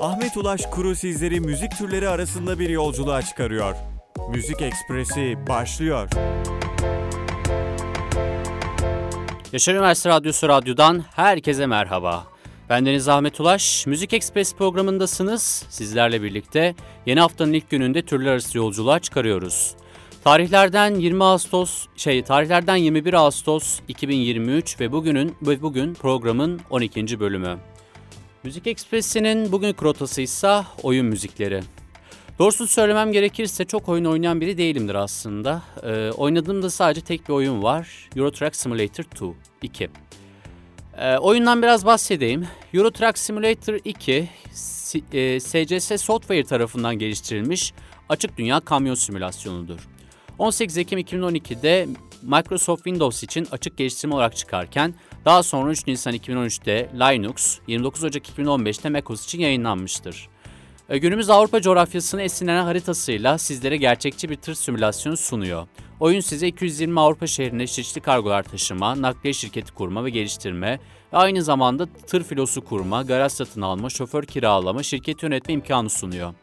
Ahmet Ulaş Kuru sizleri müzik türleri arasında bir yolculuğa çıkarıyor. Müzik Ekspresi başlıyor. Yaşar Üniversitesi Radyosu Radyo'dan herkese merhaba. Ben Deniz Ahmet Ulaş, Müzik Ekspres programındasınız. Sizlerle birlikte yeni haftanın ilk gününde türler arası yolculuğa çıkarıyoruz. Tarihlerden 20 Ağustos, şey tarihlerden 21 Ağustos 2023 ve bugünün ve bugün programın 12. bölümü. Müzik Ekspresi'nin bugün rotası ise oyun müzikleri. Doğrusunu söylemem gerekirse çok oyun oynayan biri değilimdir aslında. Ee, oynadığımda sadece tek bir oyun var. Euro Truck Simulator 2. 2. Ee, oyundan biraz bahsedeyim. Euro Truck Simulator 2, e, SCS Software tarafından geliştirilmiş açık dünya kamyon simülasyonudur. 18 Ekim 2012'de Microsoft Windows için açık geliştirme olarak çıkarken daha sonra 3 Nisan 2013'te Linux, 29 Ocak 2015'te macOS için yayınlanmıştır. E, günümüz Avrupa coğrafyasını esinlenen haritasıyla sizlere gerçekçi bir tır simülasyonu sunuyor. Oyun size 220 Avrupa şehrinde çeşitli kargolar taşıma, nakliye şirketi kurma ve geliştirme ve aynı zamanda tır filosu kurma, garaj satın alma, şoför kiralama, şirket yönetme imkanı sunuyor.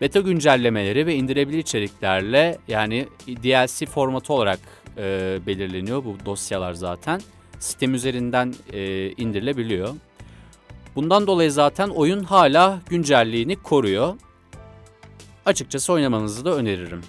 Beta güncellemeleri ve indirebilir içeriklerle yani DLC formatı olarak e, belirleniyor bu dosyalar zaten. Sistem üzerinden e, indirilebiliyor. Bundan dolayı zaten oyun hala güncelliğini koruyor. Açıkçası oynamanızı da öneririm.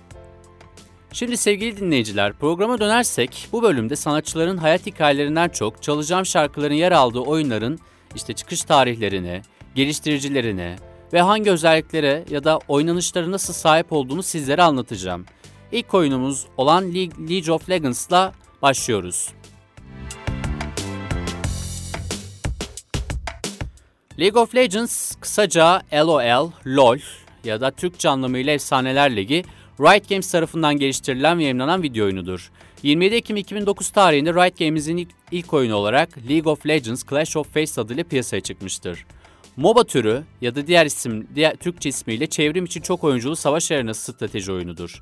Şimdi sevgili dinleyiciler programa dönersek bu bölümde sanatçıların hayat hikayelerinden çok çalacağım şarkıların yer aldığı oyunların işte çıkış tarihlerini, geliştiricilerini ve hangi özelliklere ya da oynanışları nasıl sahip olduğunu sizlere anlatacağım. İlk oyunumuz olan League of Legends'la başlıyoruz. League of Legends kısaca LOL, LOL ya da Türkçe anlamıyla Efsaneler Ligi Riot Games tarafından geliştirilen ve yayınlanan video oyunudur. 27 Ekim 2009 tarihinde Riot Games'in ilk, ilk oyunu olarak League of Legends Clash of Faces adıyla piyasaya çıkmıştır. MOBA türü ya da diğer isim, diğer Türkçe ismiyle çevrim için çok oyunculu savaş arenası strateji oyunudur.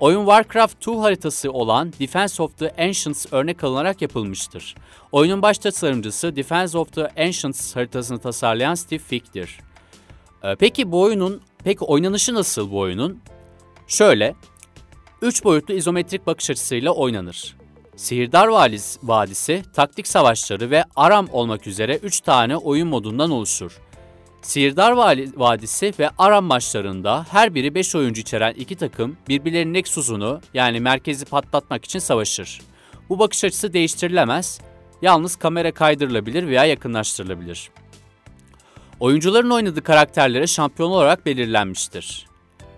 Oyun Warcraft 2 haritası olan Defense of the Ancients örnek alınarak yapılmıştır. Oyunun baş tasarımcısı Defense of the Ancients haritasını tasarlayan Steve Fick'tir. Ee, peki bu oyunun, peki oynanışı nasıl bu oyunun? Şöyle, 3 boyutlu izometrik bakış açısıyla oynanır. Sihirdar Vadisi, taktik savaşları ve Aram olmak üzere 3 tane oyun modundan oluşur. Sihirdar Vadisi ve Aram maçlarında her biri 5 oyuncu içeren iki takım birbirlerinin Nexus'unu yani merkezi patlatmak için savaşır. Bu bakış açısı değiştirilemez, yalnız kamera kaydırılabilir veya yakınlaştırılabilir. Oyuncuların oynadığı karakterlere şampiyon olarak belirlenmiştir.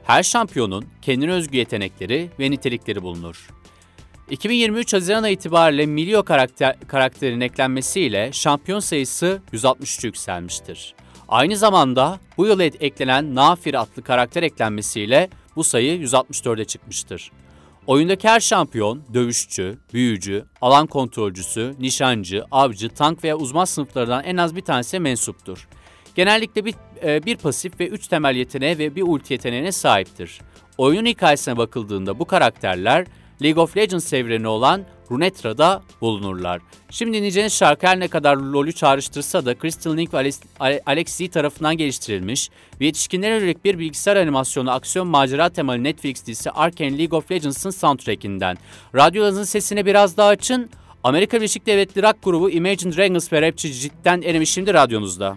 Her şampiyonun kendine özgü yetenekleri ve nitelikleri bulunur. 2023 Haziran itibariyle Milio karakter, karakterin eklenmesiyle şampiyon sayısı 163 yükselmiştir. Aynı zamanda bu yıl eklenen Nafir adlı karakter eklenmesiyle bu sayı 164'e çıkmıştır. Oyundaki her şampiyon, dövüşçü, büyücü, alan kontrolcüsü, nişancı, avcı, tank veya uzman sınıflarından en az bir tanesi mensuptur. Genellikle bir, e, bir pasif ve üç temel yeteneğe ve bir ulti yeteneğine sahiptir. Oyunun hikayesine bakıldığında bu karakterler League of Legends evreni olan Runetra'da bulunurlar. Şimdi dinleyeceğiniz şarkı her ne kadar LoL'ü çağrıştırsa da Crystal Link ve Alexi tarafından geliştirilmiş ve yetişkinlere yönelik bir bilgisayar animasyonu aksiyon macera temalı Netflix dizisi Arkane League of Legends'ın soundtrackinden. Radyolarınızın sesini biraz daha açın. Amerika Birleşik Devletleri rock grubu Imagine Dragons ve rapçi cidden erimiş şimdi radyonuzda.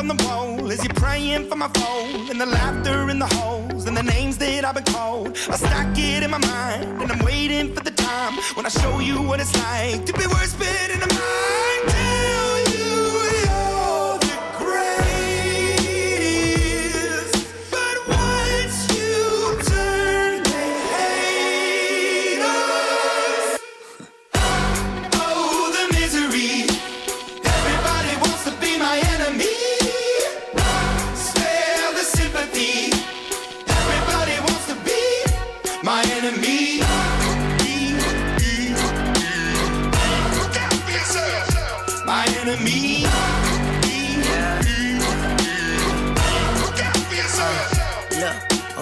On the wall as you're praying for my phone and the laughter in the holes and the names that I've been called. I stack it in my mind and I'm waiting for the time when I show you what it's like to be worse fit in a mind.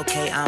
Okay, I'm hoping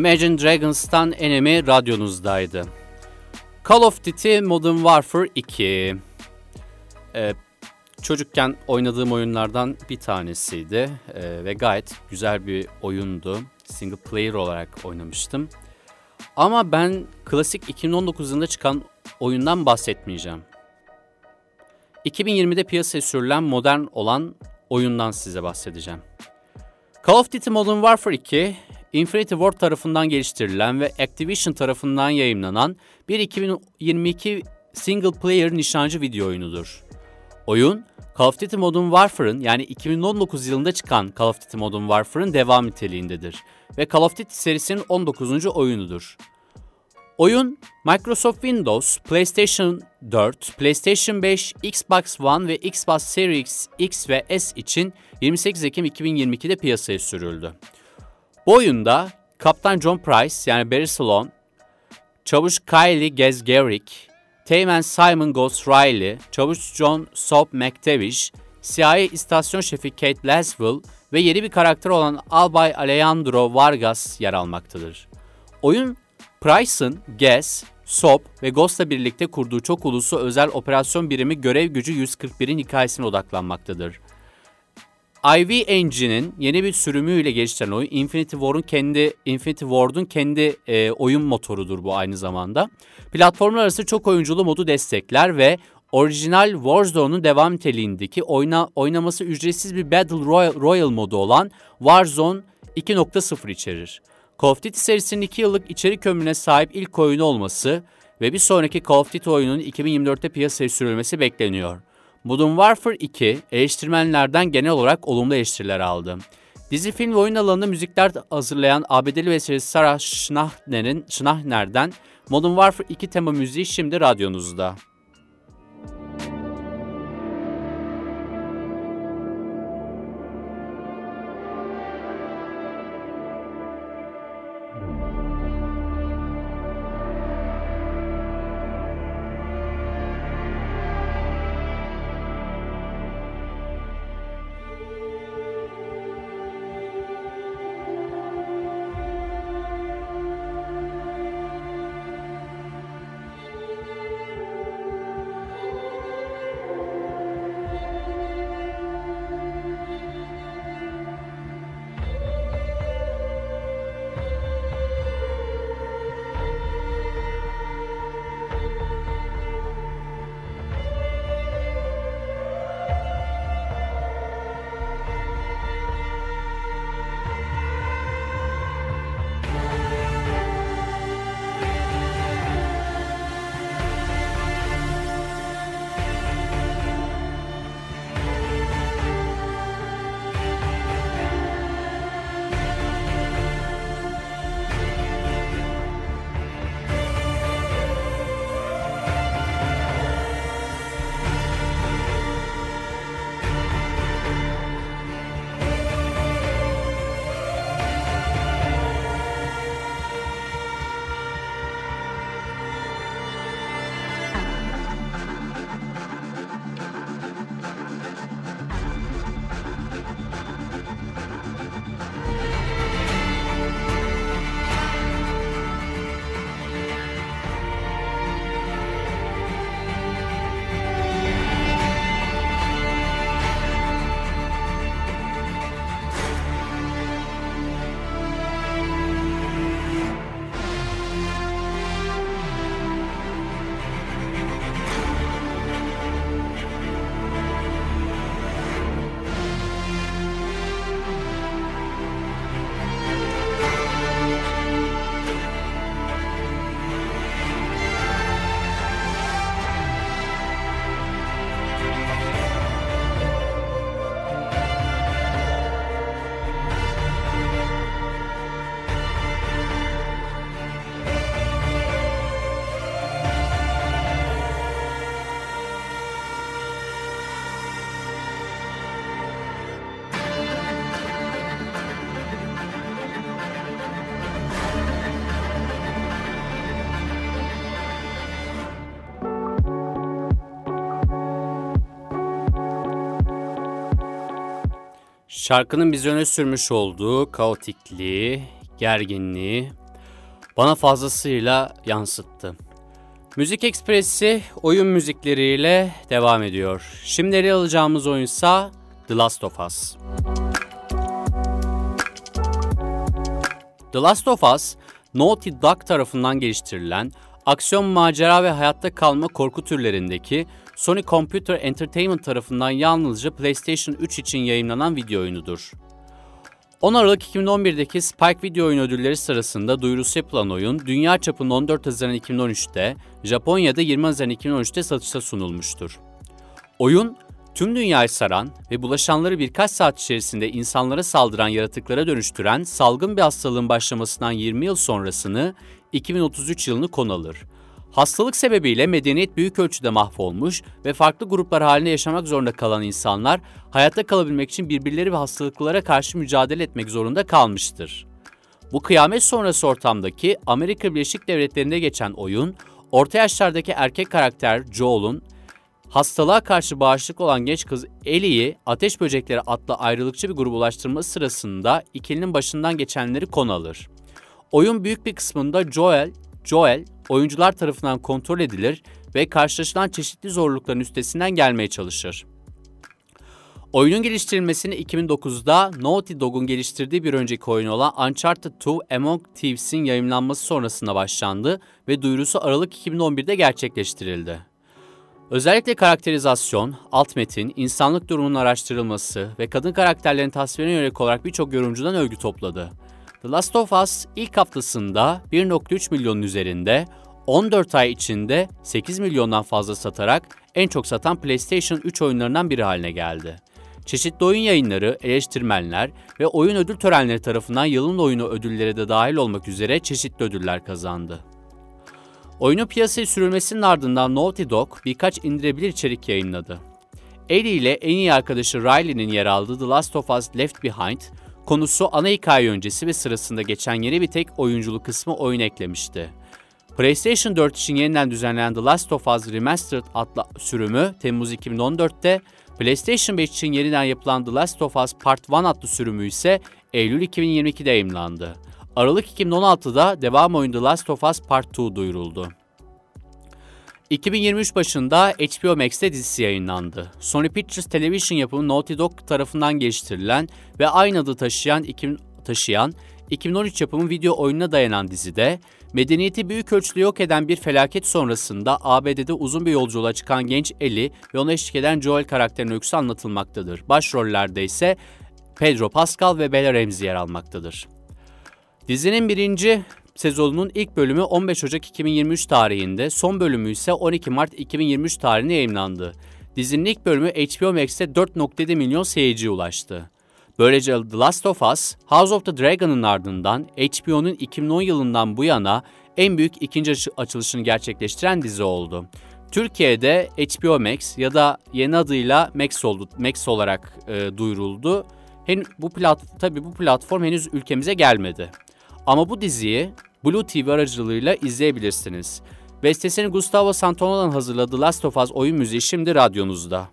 Imagine Dragons'tan Enemy radyonuzdaydı. Call of Duty Modern Warfare 2. Ee, çocukken oynadığım oyunlardan bir tanesiydi Ee, ve gayet güzel bir oyundu. Single player olarak oynamıştım. Ama ben klasik 2019 yılında çıkan oyundan bahsetmeyeceğim. 2020'de piyasaya sürülen modern olan oyundan size bahsedeceğim. Call of Duty Modern Warfare 2, Infinity Ward tarafından geliştirilen ve Activision tarafından yayımlanan bir 2022 single player nişancı video oyunudur. Oyun, Call of Duty Modern Warfare'ın yani 2019 yılında çıkan Call of Duty Modern Warfare'ın devam niteliğindedir ve Call of Duty serisinin 19. oyunudur. Oyun Microsoft Windows, PlayStation 4, PlayStation 5, Xbox One ve Xbox Series X ve S için 28 Ekim 2022'de piyasaya sürüldü. Bu oyunda Kaptan John Price yani Barry Sloan, Çavuş Kylie Gezgerik, Teğmen Simon Ghost Riley, Çavuş John Soap McTavish, CIA istasyon şefi Kate Laswell ve yeni bir karakter olan Albay Alejandro Vargas yer almaktadır. Oyun, Price'ın Gas, SOP ve Ghost'la birlikte kurduğu çok uluslu özel operasyon birimi Görev Gücü 141'in hikayesine odaklanmaktadır. IV Engine'in yeni bir sürümüyle geliştirilen oyun Infinity War'un kendi Infinity Ward'un kendi e, oyun motorudur bu aynı zamanda. Platformlar arası çok oyunculu modu destekler ve orijinal Warzone'un devam niteliğindeki oyna, oynaması ücretsiz bir Battle Royale, Royale modu olan Warzone 2.0 içerir. Call of Duty serisinin 2 yıllık içerik ömrüne sahip ilk oyunu olması ve bir sonraki Call of Duty oyununun 2024'te piyasaya sürülmesi bekleniyor. Modern Warfare 2 eleştirmenlerden genel olarak olumlu eleştiriler aldı. Dizi, film ve oyun alanında müzikler hazırlayan ABD'li besteci Sarah Schneider'in Schneider'den Modern Warfare 2 tema müziği şimdi radyonuzda. Şarkının bize öne sürmüş olduğu kaotikliği, gerginliği bana fazlasıyla yansıttı. Müzik Ekspresi oyun müzikleriyle devam ediyor. Şimdi ele alacağımız oyunsa The Last of Us. The Last of Us, Naughty Dog tarafından geliştirilen aksiyon, macera ve hayatta kalma korku türlerindeki Sony Computer Entertainment tarafından yalnızca PlayStation 3 için yayınlanan video oyunudur. 10 Aralık 2011'deki Spike Video Oyun Ödülleri sırasında duyurusu yapılan oyun, dünya çapında 14 Haziran 2013'te, Japonya'da 20 Haziran 2013'te satışa sunulmuştur. Oyun, tüm dünyayı saran ve bulaşanları birkaç saat içerisinde insanlara saldıran yaratıklara dönüştüren salgın bir hastalığın başlamasından 20 yıl sonrasını 2033 yılını konu alır. Hastalık sebebiyle medeniyet büyük ölçüde mahvolmuş ve farklı gruplar halinde yaşamak zorunda kalan insanlar hayatta kalabilmek için birbirleri ve hastalıklara karşı mücadele etmek zorunda kalmıştır. Bu kıyamet sonrası ortamdaki Amerika Birleşik Devletleri'nde geçen oyun, orta yaşlardaki erkek karakter Joel'un hastalığa karşı bağışıklı olan genç kız Ellie'yi ateş böcekleri adlı ayrılıkçı bir gruba ulaştırması sırasında ikilinin başından geçenleri konu alır. Oyun büyük bir kısmında Joel, Joel oyuncular tarafından kontrol edilir ve karşılaşılan çeşitli zorlukların üstesinden gelmeye çalışır. Oyunun geliştirilmesini 2009'da Naughty Dog'un geliştirdiği bir önceki oyun olan Uncharted 2 Among Thieves'in yayınlanması sonrasında başlandı ve duyurusu Aralık 2011'de gerçekleştirildi. Özellikle karakterizasyon, alt metin, insanlık durumunun araştırılması ve kadın karakterlerin tasvirine yönelik olarak birçok yorumcudan övgü topladı. The Last of Us ilk haftasında 1.3 milyonun üzerinde 14 ay içinde 8 milyondan fazla satarak en çok satan PlayStation 3 oyunlarından biri haline geldi. Çeşitli oyun yayınları, eleştirmenler ve oyun ödül törenleri tarafından yılın oyunu ödülleri de dahil olmak üzere çeşitli ödüller kazandı. Oyunun piyasaya sürülmesinin ardından Naughty Dog birkaç indirebilir içerik yayınladı. Ellie ile en iyi arkadaşı Riley'nin yer aldığı The Last of Us Left Behind, konusu ana hikaye öncesi ve sırasında geçen yeni bir tek oyunculu kısmı oyun eklemişti. PlayStation 4 için yeniden düzenlenen The Last of Us Remastered adlı sürümü Temmuz 2014'te, PlayStation 5 için yeniden yapılan The Last of Us Part 1 adlı sürümü ise Eylül 2022'de yayımlandı. Aralık 2016'da devam oyun The Last of Us Part 2 duyuruldu. 2023 başında HBO Max'te dizisi yayınlandı. Sony Pictures Television yapımı Naughty Dog tarafından geliştirilen ve aynı adı taşıyan, 2000, taşıyan 2013 yapımı video oyununa dayanan dizide, medeniyeti büyük ölçüde yok eden bir felaket sonrasında ABD'de uzun bir yolculuğa çıkan genç Ellie ve ona eşlik eden Joel karakterinin öyküsü anlatılmaktadır. Başrollerde ise Pedro Pascal ve Bella Ramsey yer almaktadır. Dizinin birinci sezonunun ilk bölümü 15 Ocak 2023 tarihinde, son bölümü ise 12 Mart 2023 tarihinde yayınlandı. Dizinin ilk bölümü HBO Max'te 4.7 milyon seyirciye ulaştı. Böylece The Last of Us, House of the Dragon'ın ardından HBO'nun 2010 yılından bu yana en büyük ikinci açılışını gerçekleştiren dizi oldu. Türkiye'de HBO Max ya da yeni adıyla Max oldu, Max olarak e, duyuruldu. Hen bu plat tabii bu platform henüz ülkemize gelmedi. Ama bu diziyi Blue TV aracılığıyla izleyebilirsiniz. Bestesini Gustavo Santaola'nın hazırladığı Last of Us oyun müziği şimdi radyonuzda.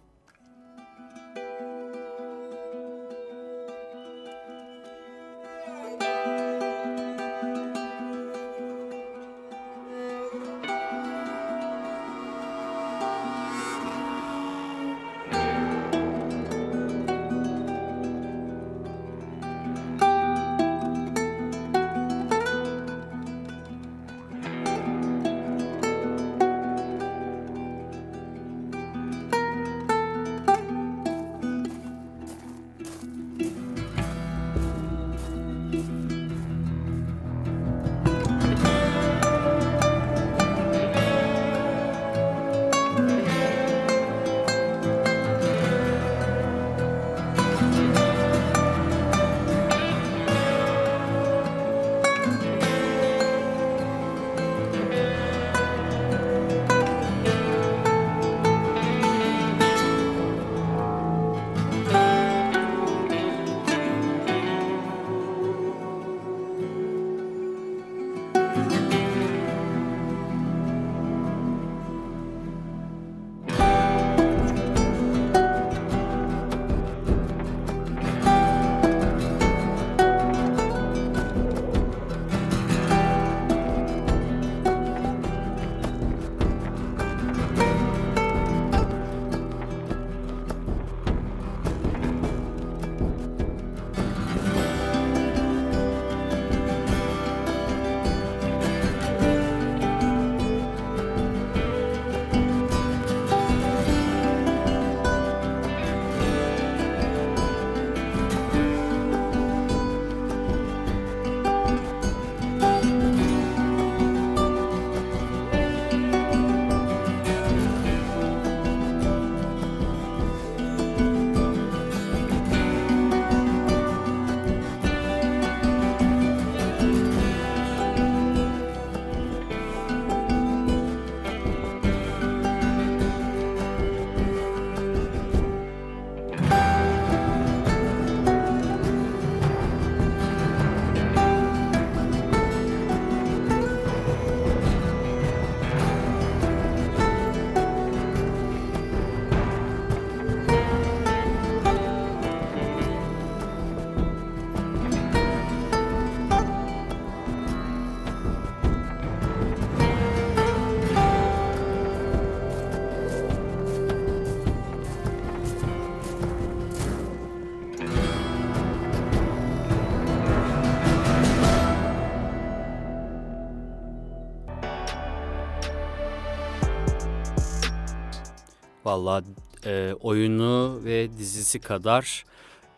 Valla e, oyunu ve dizisi kadar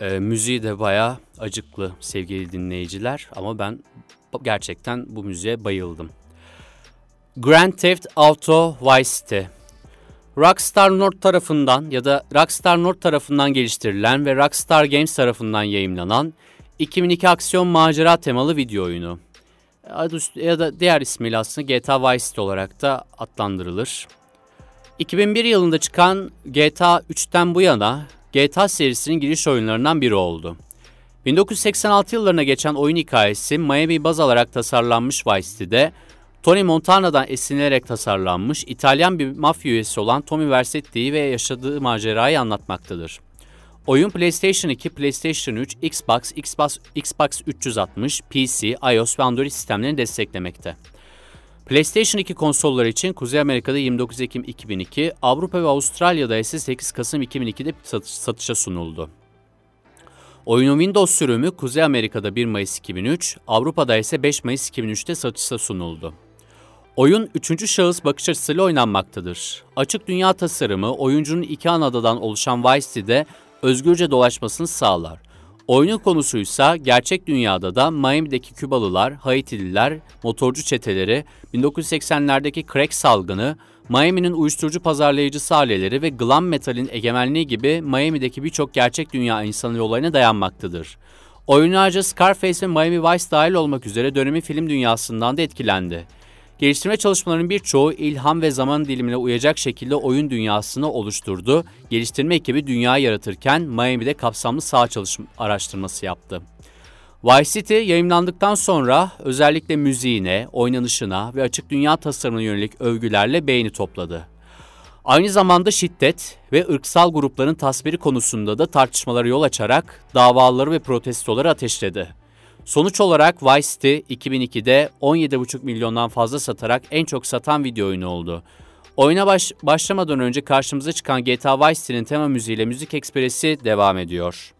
e, müziği de baya acıklı sevgili dinleyiciler. Ama ben gerçekten bu müziğe bayıldım. Grand Theft Auto Vice City Rockstar North tarafından ya da Rockstar North tarafından geliştirilen ve Rockstar Games tarafından yayımlanan 2002 aksiyon macera temalı video oyunu. Ya da diğer ismiyle aslında GTA Vice City olarak da adlandırılır. 2001 yılında çıkan GTA 3'ten bu yana GTA serisinin giriş oyunlarından biri oldu. 1986 yıllarına geçen oyun hikayesi Miami baz alarak tasarlanmış Vice City'de Tony Montana'dan esinlenerek tasarlanmış İtalyan bir mafya üyesi olan Tommy Vercetti'yi ve yaşadığı macerayı anlatmaktadır. Oyun PlayStation 2, PlayStation 3, Xbox, Xbox, Xbox 360, PC, iOS ve Android sistemlerini desteklemekte. PlayStation 2 konsolları için Kuzey Amerika'da 29 Ekim 2002, Avrupa ve Avustralya'da ise 8 Kasım 2002'de satış- satışa sunuldu. Oyunun Windows sürümü Kuzey Amerika'da 1 Mayıs 2003, Avrupa'da ise 5 Mayıs 2003'te satışa sunuldu. Oyun üçüncü şahıs bakış açısıyla oynanmaktadır. Açık dünya tasarımı oyuncunun iki ana adadan oluşan Vice City'de özgürce dolaşmasını sağlar. Oyunun konusuysa gerçek dünyada da Miami'deki Kübalılar, Haitililer, motorcu çeteleri, 1980'lerdeki crack salgını, Miami'nin uyuşturucu pazarlayıcısı aileleri ve glam metalin egemenliği gibi Miami'deki birçok gerçek dünya insanı olayına dayanmaktadır. Oyunlarca Scarface ve Miami Vice dahil olmak üzere dönemin film dünyasından da etkilendi. Geliştirme çalışmalarının birçoğu ilham ve zaman dilimine uyacak şekilde oyun dünyasını oluşturdu. Geliştirme ekibi dünyayı yaratırken Miami'de kapsamlı saha çalışma araştırması yaptı. Vice City yayınlandıktan sonra özellikle müziğine, oynanışına ve açık dünya tasarımına yönelik övgülerle beğeni topladı. Aynı zamanda şiddet ve ırksal grupların tasviri konusunda da tartışmalara yol açarak davaları ve protestoları ateşledi. Sonuç olarak Vice City 2002'de 17,5 milyondan fazla satarak en çok satan video oyunu oldu. Oyuna baş- başlamadan önce karşımıza çıkan GTA Vice City'nin tema müziğiyle Müzik Ekspresi devam ediyor.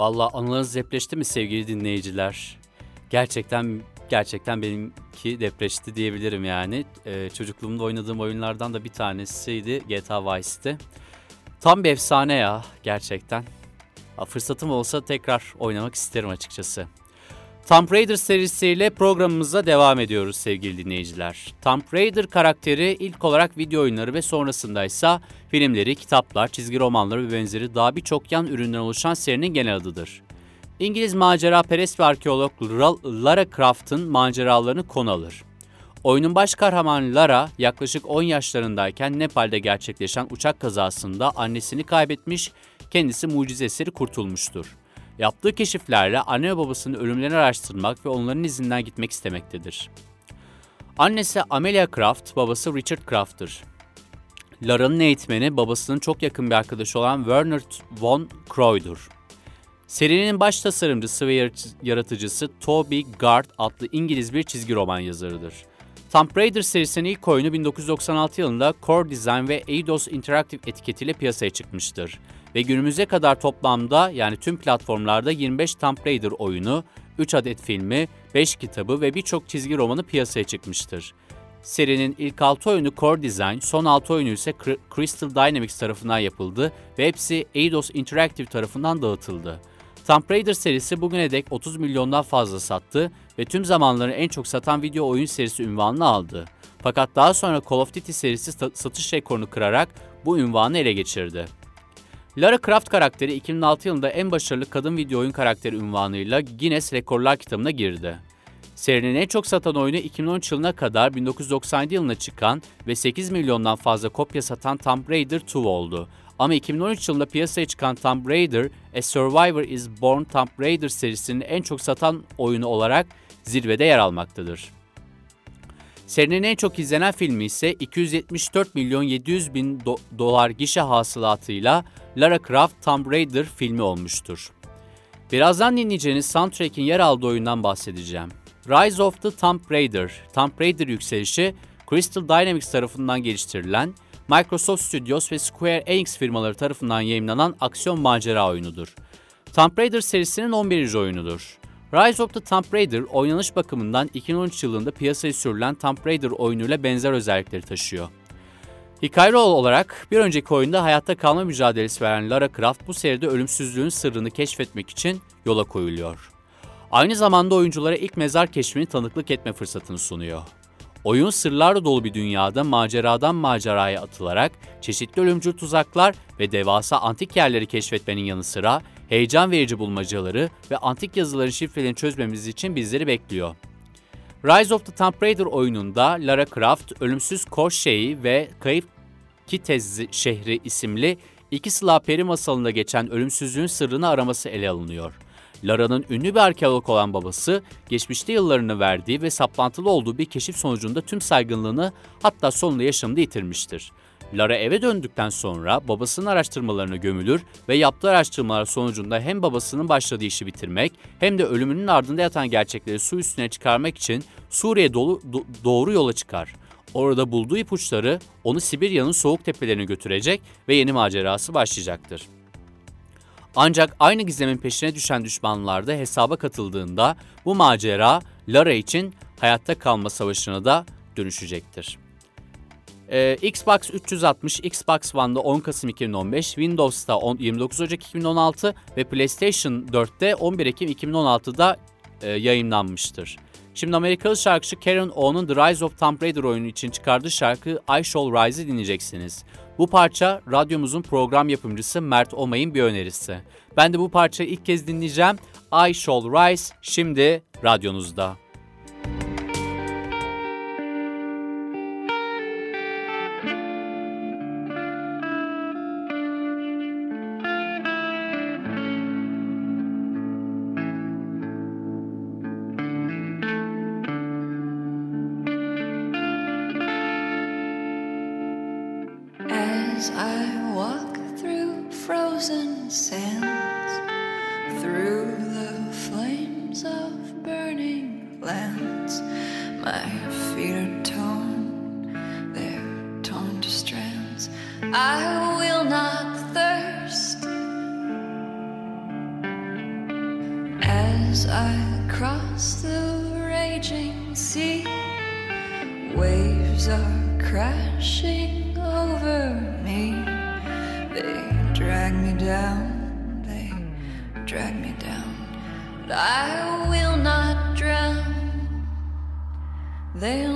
Valla anılarınız depreşti mi sevgili dinleyiciler? Gerçekten gerçekten benimki depreşti diyebilirim yani. Ee, çocukluğumda oynadığım oyunlardan da bir tanesiydi GTA Vice City. Tam bir efsane ya gerçekten. Fırsatım olsa tekrar oynamak isterim açıkçası. Tomb Raider serisiyle programımıza devam ediyoruz sevgili dinleyiciler. Tomb Raider karakteri ilk olarak video oyunları ve sonrasında ise filmleri, kitaplar, çizgi romanları ve benzeri daha birçok yan üründen oluşan serinin genel adıdır. İngiliz macera perest ve arkeolog Lara Croft'ın maceralarını konu alır. Oyunun baş kahramanı Lara yaklaşık 10 yaşlarındayken Nepal'de gerçekleşen uçak kazasında annesini kaybetmiş, kendisi mucize eseri kurtulmuştur. Yaptığı keşiflerle anne ve babasının ölümlerini araştırmak ve onların izinden gitmek istemektedir. Annesi Amelia Croft, babası Richard Croft'tır. Lara'nın eğitmeni babasının çok yakın bir arkadaşı olan Werner von Croy'dur. Serinin baş tasarımcısı ve yaratıcısı Toby Gard adlı İngiliz bir çizgi roman yazarıdır. Tomb Raider serisinin ilk oyunu 1996 yılında Core Design ve Eidos Interactive etiketiyle piyasaya çıkmıştır. Ve günümüze kadar toplamda yani tüm platformlarda 25 Tomb Raider oyunu, 3 adet filmi, 5 kitabı ve birçok çizgi romanı piyasaya çıkmıştır. Serinin ilk 6 oyunu Core Design, son 6 oyunu ise Crystal Dynamics tarafından yapıldı ve hepsi Eidos Interactive tarafından dağıtıldı. Tomb Raider serisi bugüne dek 30 milyondan fazla sattı ve tüm zamanların en çok satan video oyun serisi ünvanını aldı. Fakat daha sonra Call of Duty serisi satış rekorunu kırarak bu ünvanı ele geçirdi. Lara Croft karakteri 2006 yılında en başarılı kadın video oyun karakteri ünvanıyla Guinness Rekorlar kitabına girdi. Serinin en çok satan oyunu 2013 yılına kadar 1997 yılına çıkan ve 8 milyondan fazla kopya satan Tomb Raider 2 oldu. Ama 2013 yılında piyasaya çıkan Tomb Raider, A Survivor is Born Tomb Raider serisinin en çok satan oyunu olarak zirvede yer almaktadır. Serinin en çok izlenen filmi ise 274 milyon 700 bin do- dolar gişe hasılatıyla Lara Croft Tomb Raider filmi olmuştur. Birazdan dinleyeceğiniz soundtrack'in yer aldığı oyundan bahsedeceğim. Rise of the Tomb Raider, Tomb Raider yükselişi Crystal Dynamics tarafından geliştirilen Microsoft Studios ve Square Enix firmaları tarafından yayınlanan aksiyon macera oyunudur. Tomb Raider serisinin 11. oyunudur. Rise of the Tomb Raider oynanış bakımından 2013 yılında piyasaya sürülen Tomb Raider oyunuyla benzer özellikleri taşıyor. Hikaye olarak bir önceki oyunda hayatta kalma mücadelesi veren Lara Croft bu seride ölümsüzlüğün sırrını keşfetmek için yola koyuluyor. Aynı zamanda oyunculara ilk mezar keşfini tanıklık etme fırsatını sunuyor. Oyun sırlarla dolu bir dünyada maceradan maceraya atılarak çeşitli ölümcül tuzaklar ve devasa antik yerleri keşfetmenin yanı sıra heyecan verici bulmacaları ve antik yazıların şifrelerini çözmemiz için bizleri bekliyor. Rise of the Tomb Raider oyununda Lara Croft, ölümsüz Korşe'yi ve Kayıp Kitez şehri isimli iki Slav peri masalında geçen ölümsüzlüğün sırrını araması ele alınıyor. Lara'nın ünlü bir arkeolog olan babası, geçmişte yıllarını verdiği ve saplantılı olduğu bir keşif sonucunda tüm saygınlığını hatta sonunda yaşamını yitirmiştir. Lara eve döndükten sonra babasının araştırmalarına gömülür ve yaptığı araştırmalar sonucunda hem babasının başladığı işi bitirmek hem de ölümünün ardında yatan gerçekleri su üstüne çıkarmak için Suriye dolu, do, doğru yola çıkar. Orada bulduğu ipuçları onu Sibirya'nın soğuk tepelerine götürecek ve yeni macerası başlayacaktır. Ancak aynı gizemin peşine düşen düşmanlar da hesaba katıldığında bu macera Lara için hayatta kalma savaşına da dönüşecektir. Ee, Xbox 360, Xbox One'da 10 Kasım 2015, Windows'ta 10, 29 Ocak 2016 ve PlayStation 4'te 11 Ekim 2016'da e, yayınlanmıştır. Şimdi Amerikalı şarkıcı Karen O'nun The Rise of Tomb Raider oyunu için çıkardığı şarkı I Shall Rise'ı dinleyeceksiniz. Bu parça radyomuzun program yapımcısı Mert Omay'ın bir önerisi. Ben de bu parçayı ilk kez dinleyeceğim. I Shall Rise şimdi radyonuzda. As I walk through frozen sands, through the flames of burning lands, my feet are torn, they're torn to strands. I will not thirst as I cross the raging sea. Waves are crashing down, they drag me down, but I will not drown. They'll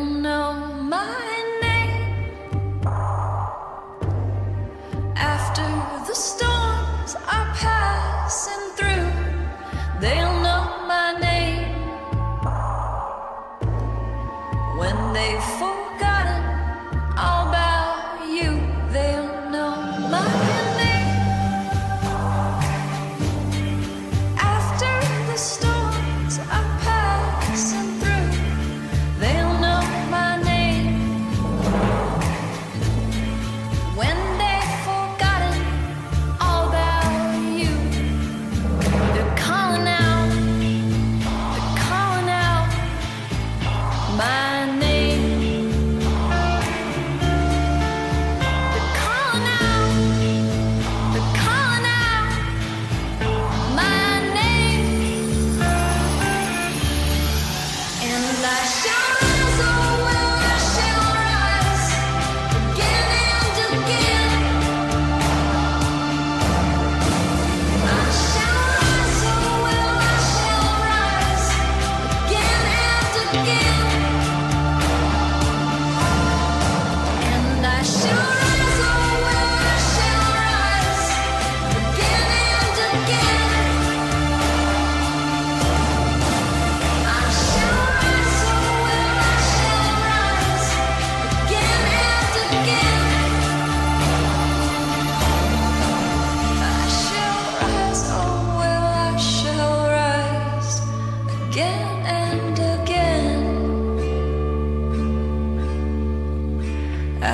The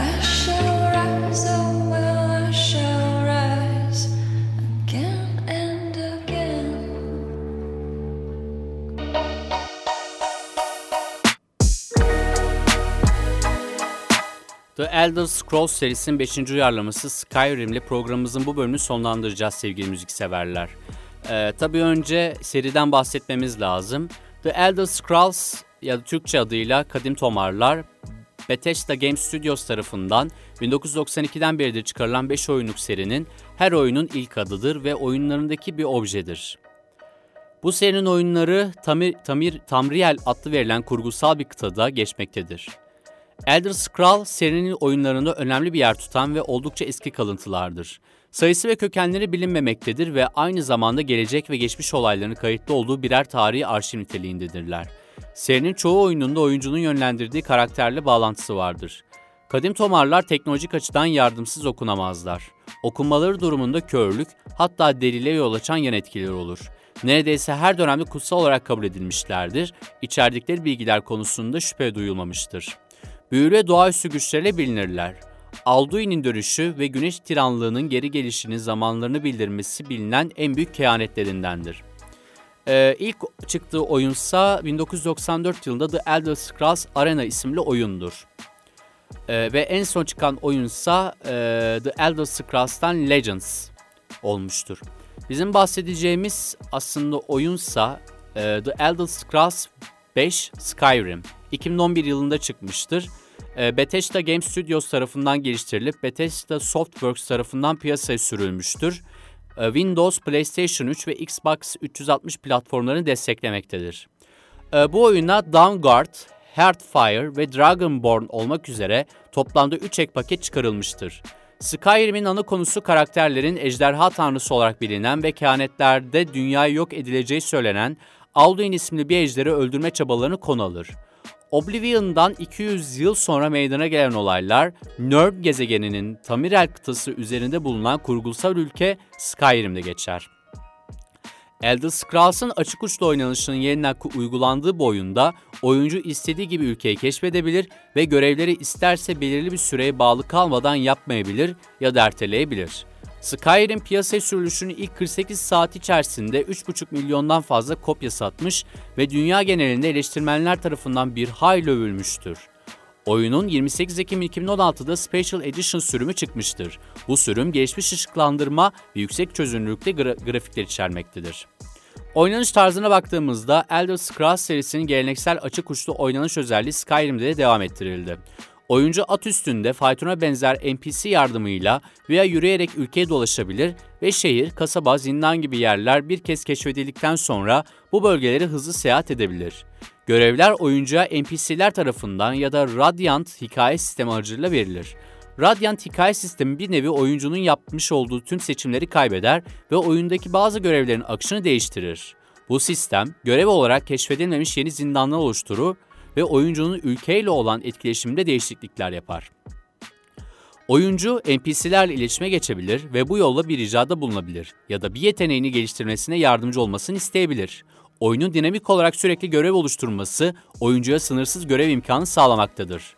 Elder Scrolls serisinin 5. uyarlaması Skyrim'le programımızın bu bölümünü sonlandıracağız sevgili müzikseverler. Ee, tabii önce seriden bahsetmemiz lazım. The Elder Scrolls ya da Türkçe adıyla Kadim Tomarlar Bethesda Game Studios tarafından 1992'den beridir çıkarılan 5 oyunluk serinin her oyunun ilk adıdır ve oyunlarındaki bir objedir. Bu serinin oyunları Tamir, Tamir, Tamriel adlı verilen kurgusal bir kıtada geçmektedir. Elder Scrolls serinin oyunlarında önemli bir yer tutan ve oldukça eski kalıntılardır. Sayısı ve kökenleri bilinmemektedir ve aynı zamanda gelecek ve geçmiş olayların kayıtlı olduğu birer tarihi arşiv niteliğindedirler. Serinin çoğu oyununda oyuncunun yönlendirdiği karakterle bağlantısı vardır. Kadim tomarlar teknolojik açıdan yardımsız okunamazlar. Okunmaları durumunda körlük, hatta delile yol açan yan etkileri olur. Neredeyse her dönemde kutsal olarak kabul edilmişlerdir, içerdikleri bilgiler konusunda şüphe duyulmamıştır. Büyülü ve doğaüstü güçlerle bilinirler. Alduin'in dönüşü ve güneş tiranlığının geri gelişinin zamanlarını bildirmesi bilinen en büyük kehanetlerindendir. Ee, ilk çıktığı oyunsa 1994 yılında The Elder Scrolls Arena isimli oyundur. Ee, ve en son çıkan oyunsa e, The Elder Scrolls'tan Legends olmuştur. Bizim bahsedeceğimiz aslında oyunsa e, The Elder Scrolls 5 Skyrim. 2011 yılında çıkmıştır. E, Bethesda Game Studios tarafından geliştirilip Bethesda Softworks tarafından piyasaya sürülmüştür. E, Windows, PlayStation 3 ve Xbox 360 platformlarını desteklemektedir. E, bu oyuna Dawnguard, Heartfire ve Dragonborn olmak üzere toplamda 3 ek paket çıkarılmıştır. Skyrim'in ana konusu karakterlerin ejderha tanrısı olarak bilinen ve kehanetlerde dünyayı yok edileceği söylenen Alduin isimli bir ejderi öldürme çabalarını konu alır. Oblivion'dan 200 yıl sonra meydana gelen olaylar, Nörd gezegeninin Tamriel kıtası üzerinde bulunan kurgusal ülke Skyrim'de geçer. Elder Scrolls'ın açık uçlu oynanışının yeniden uygulandığı bu oyunda oyuncu istediği gibi ülkeyi keşfedebilir ve görevleri isterse belirli bir süreye bağlı kalmadan yapmayabilir ya da erteleyebilir. Skyrim piyasaya sürülüşünün ilk 48 saat içerisinde 3,5 milyondan fazla kopya satmış ve dünya genelinde eleştirmenler tarafından bir hayli övülmüştür. Oyunun 28 Ekim 2016'da Special Edition sürümü çıkmıştır. Bu sürüm gelişmiş ışıklandırma ve yüksek çözünürlükte gra- grafikler içermektedir. Oynanış tarzına baktığımızda Elder Scrolls serisinin geleneksel açık uçlu oynanış özelliği Skyrim'de de devam ettirildi. Oyuncu at üstünde faytona benzer NPC yardımıyla veya yürüyerek ülkeye dolaşabilir ve şehir, kasaba, zindan gibi yerler bir kez keşfedildikten sonra bu bölgeleri hızlı seyahat edebilir. Görevler oyuncuya NPC'ler tarafından ya da Radiant hikaye sistemi aracılığıyla verilir. Radiant hikaye sistemi bir nevi oyuncunun yapmış olduğu tüm seçimleri kaybeder ve oyundaki bazı görevlerin akışını değiştirir. Bu sistem görev olarak keşfedilmemiş yeni zindanlar oluşturur ve oyuncunun ülkeyle olan etkileşiminde değişiklikler yapar. Oyuncu NPC'lerle iletişime geçebilir ve bu yolla bir ricada bulunabilir ya da bir yeteneğini geliştirmesine yardımcı olmasını isteyebilir. Oyunun dinamik olarak sürekli görev oluşturması oyuncuya sınırsız görev imkanı sağlamaktadır.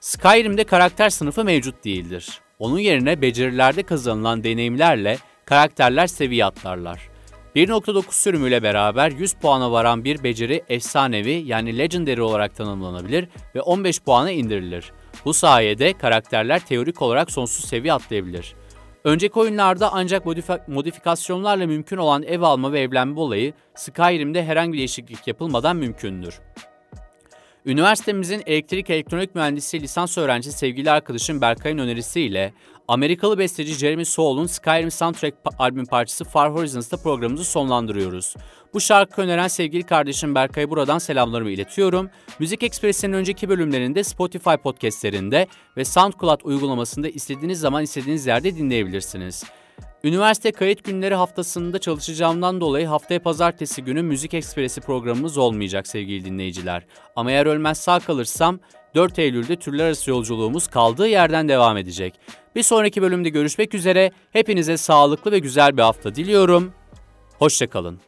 Skyrim'de karakter sınıfı mevcut değildir. Onun yerine becerilerde kazanılan deneyimlerle karakterler seviye atlarlar. 1.9 sürümüyle beraber 100 puana varan bir beceri efsanevi yani legendary olarak tanımlanabilir ve 15 puana indirilir. Bu sayede karakterler teorik olarak sonsuz seviye atlayabilir. Önceki oyunlarda ancak modifi- modifikasyonlarla mümkün olan ev alma ve evlenme olayı Skyrim'de herhangi bir değişiklik yapılmadan mümkündür. Üniversitemizin elektrik elektronik mühendisi lisans öğrencisi sevgili arkadaşım Berkay'ın önerisiyle Amerikalı besteci Jeremy Soul'un Skyrim soundtrack albüm parçası Far Horizons'ta programımızı sonlandırıyoruz. Bu şarkı öneren sevgili kardeşim Berkay'a buradan selamlarımı iletiyorum. Müzik Ekspresi'nin önceki bölümlerinde Spotify podcastlerinde ve SoundCloud uygulamasında istediğiniz zaman istediğiniz yerde dinleyebilirsiniz. Üniversite kayıt günleri haftasında çalışacağımdan dolayı haftaya pazartesi günü Müzik Ekspresi programımız olmayacak sevgili dinleyiciler. Ama eğer ölmez sağ kalırsam 4 Eylül'de türler arası yolculuğumuz kaldığı yerden devam edecek. Bir sonraki bölümde görüşmek üzere. Hepinize sağlıklı ve güzel bir hafta diliyorum. Hoşçakalın.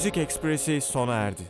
Müzik Ekspresi sona erdi.